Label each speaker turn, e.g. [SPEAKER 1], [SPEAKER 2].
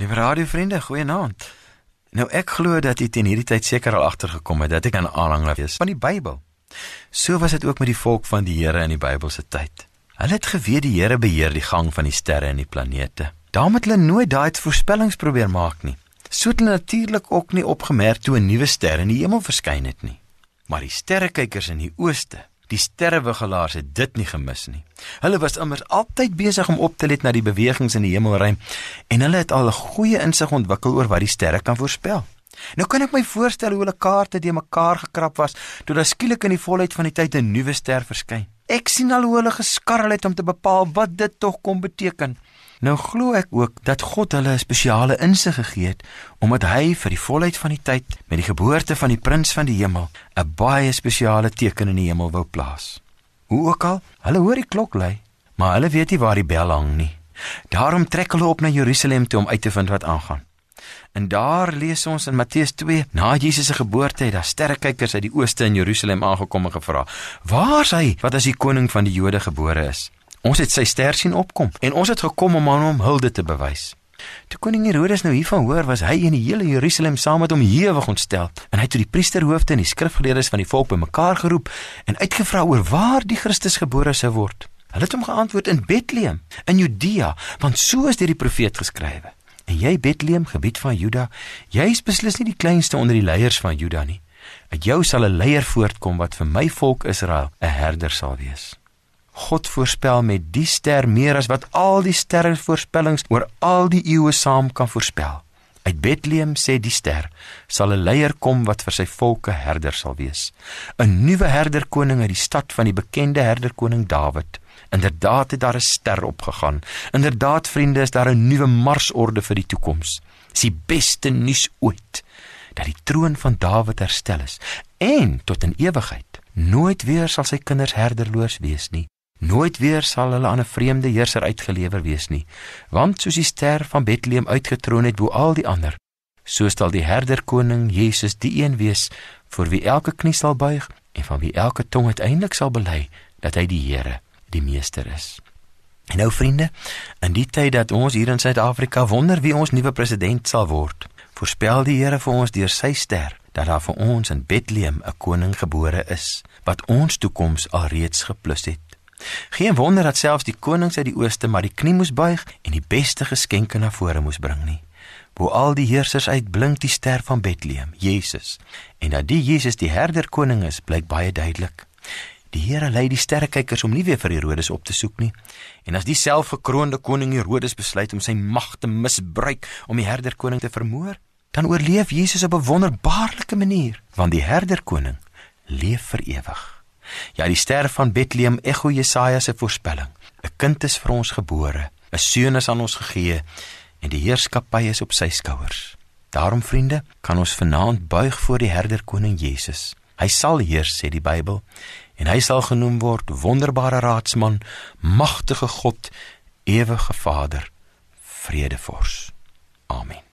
[SPEAKER 1] Liewe radiovriende, goeienaand. Nou ek glo dat jy teen hierdie tyd seker al agtergekom het dat ek 'n aanhanger is van die Bybel. So was dit ook met die volk van die Here in die Bybelse tyd. Hulle het geweet die Here beheer die gang van die sterre en die planete. Daarom het hulle nooit daai voorspellings probeer maak nie. So het hulle natuurlik ook nie opgemerk toe 'n nuwe ster in die hemel verskyn het nie. Maar die sterrekykers in die ooste Die sterrewigelaars het dit nie gemis nie. Hulle was immers altyd besig om op te let na die bewegings in die hemelruim en hulle het al 'n goeie insig ontwikkel oor wat die sterre kan voorspel. Nou kan ek my voorstel hoe hulle kaarte de mekaar gekrap was toe daar skielik in die volheid van die tyd 'n nuwe ster verskyn. Ek sien al hoe hulle geskarrel het om te bepaal wat dit tog kon beteken. Nou glo ek ook dat God hulle 'n spesiale insig gegee het omdat hy vir die volheid van die tyd met die geboorte van die prins van die hemel 'n baie spesiale teken in die hemel wou plaas. Hoe ook al, hulle hoor die klok lui, maar hulle weet nie waar die bel hang nie. Daarom trek hulle op na Jerusalem toe om uit te vind wat aangaan. En daar lees ons in Matteus 2, na Jesus se geboorte het daar sterrekykers uit die ooste in Jerusalem aangekom en gevra: "Waar is hy wat as die koning van die Jode gebore is?" Ons het sy ster sien opkom en ons het gekom om aan hom hulde te bewys. Toe koning Herodes nou hiervan hoor, was hy in die hele Jerusalem saam met hom hewig ontstel en hy het toe die priesterhoofde en die skrifgeleerdes van die volk bymekaar geroep en uitgevra oor waar die Christus gebore sou word. Hulle het hom geantwoord in Bethlehem in Judea, want so is deur die profeet geskrywe. En jy Bethlehem, gebied van Juda, jy is beslis nie die kleinste onder die leiers van Juda nie. Uit jou sal 'n leier voortkom wat vir my volk Israel 'n herder sal wees. God voorspel met die ster meer as wat al die sterre voorspellings oor al die eeue saam kan voorspel. Uit Bethlehem sê die ster sal 'n leier kom wat vir sy volke herder sal wees. 'n Nuwe herderkoning uit die stad van die bekende herderkoning Dawid. Inderdaad het daar 'n ster opgegaan. Inderdaad vriende, is daar 'n nuwe marsorde vir die toekoms. Dis die beste nuus ooit dat die troon van Dawid herstel is en tot in ewigheid. Nooit weer sal sy kinders herderloos wees nie. Nooit weer sal hulle aan 'n vreemde heerser uitgelewer wees nie, want soos die ster van Bethlehem uitgetroon het bo al die ander, so sal die herderkoning Jesus die een wees vir wie elke knie sal buig en van wie elke tong uiteindelik sal bely dat hy die Here, die meester is. En nou vriende, in die tyd dat ons hier in Suid-Afrika wonder wie ons nuwe president sal word, voorspel die Here vir ons deur sy ster dat daar vir ons in Bethlehem 'n koning gebore is wat ons toekoms alreeds geplus het. Geen wonder dat selfs die konings uit die ooste maar die knie moes buig en die beste geskenke na vore moes bring nie. Bo al die heersers uitblink die ster van Bethlehem, Jesus. En dat die Jesus die herder koning is, blyk baie duidelik. Die Here lei die sterrekykers om nie weer vir Herodes op te soek nie. En as die selfgekroonde koning Herodes besluit om sy mag te misbruik om die herder koning te vermoor, dan oorleef Jesus op 'n wonderbaarlike manier, want die herder koning leef vir ewig. Ja, die ster van Bethlehem ekho Jesaja se voorspelling. 'n Kind is vir ons gebore, 'n seun is aan ons gegee en die heerskappy is op sy skouers. Daarom vriende, kan ons vanaand buig voor die herder koning Jesus. Hy sal heers, sê die Bybel, en hy sal genoem word wonderbare raadsman, magtige God, ewige Vader, vredevors. Amen.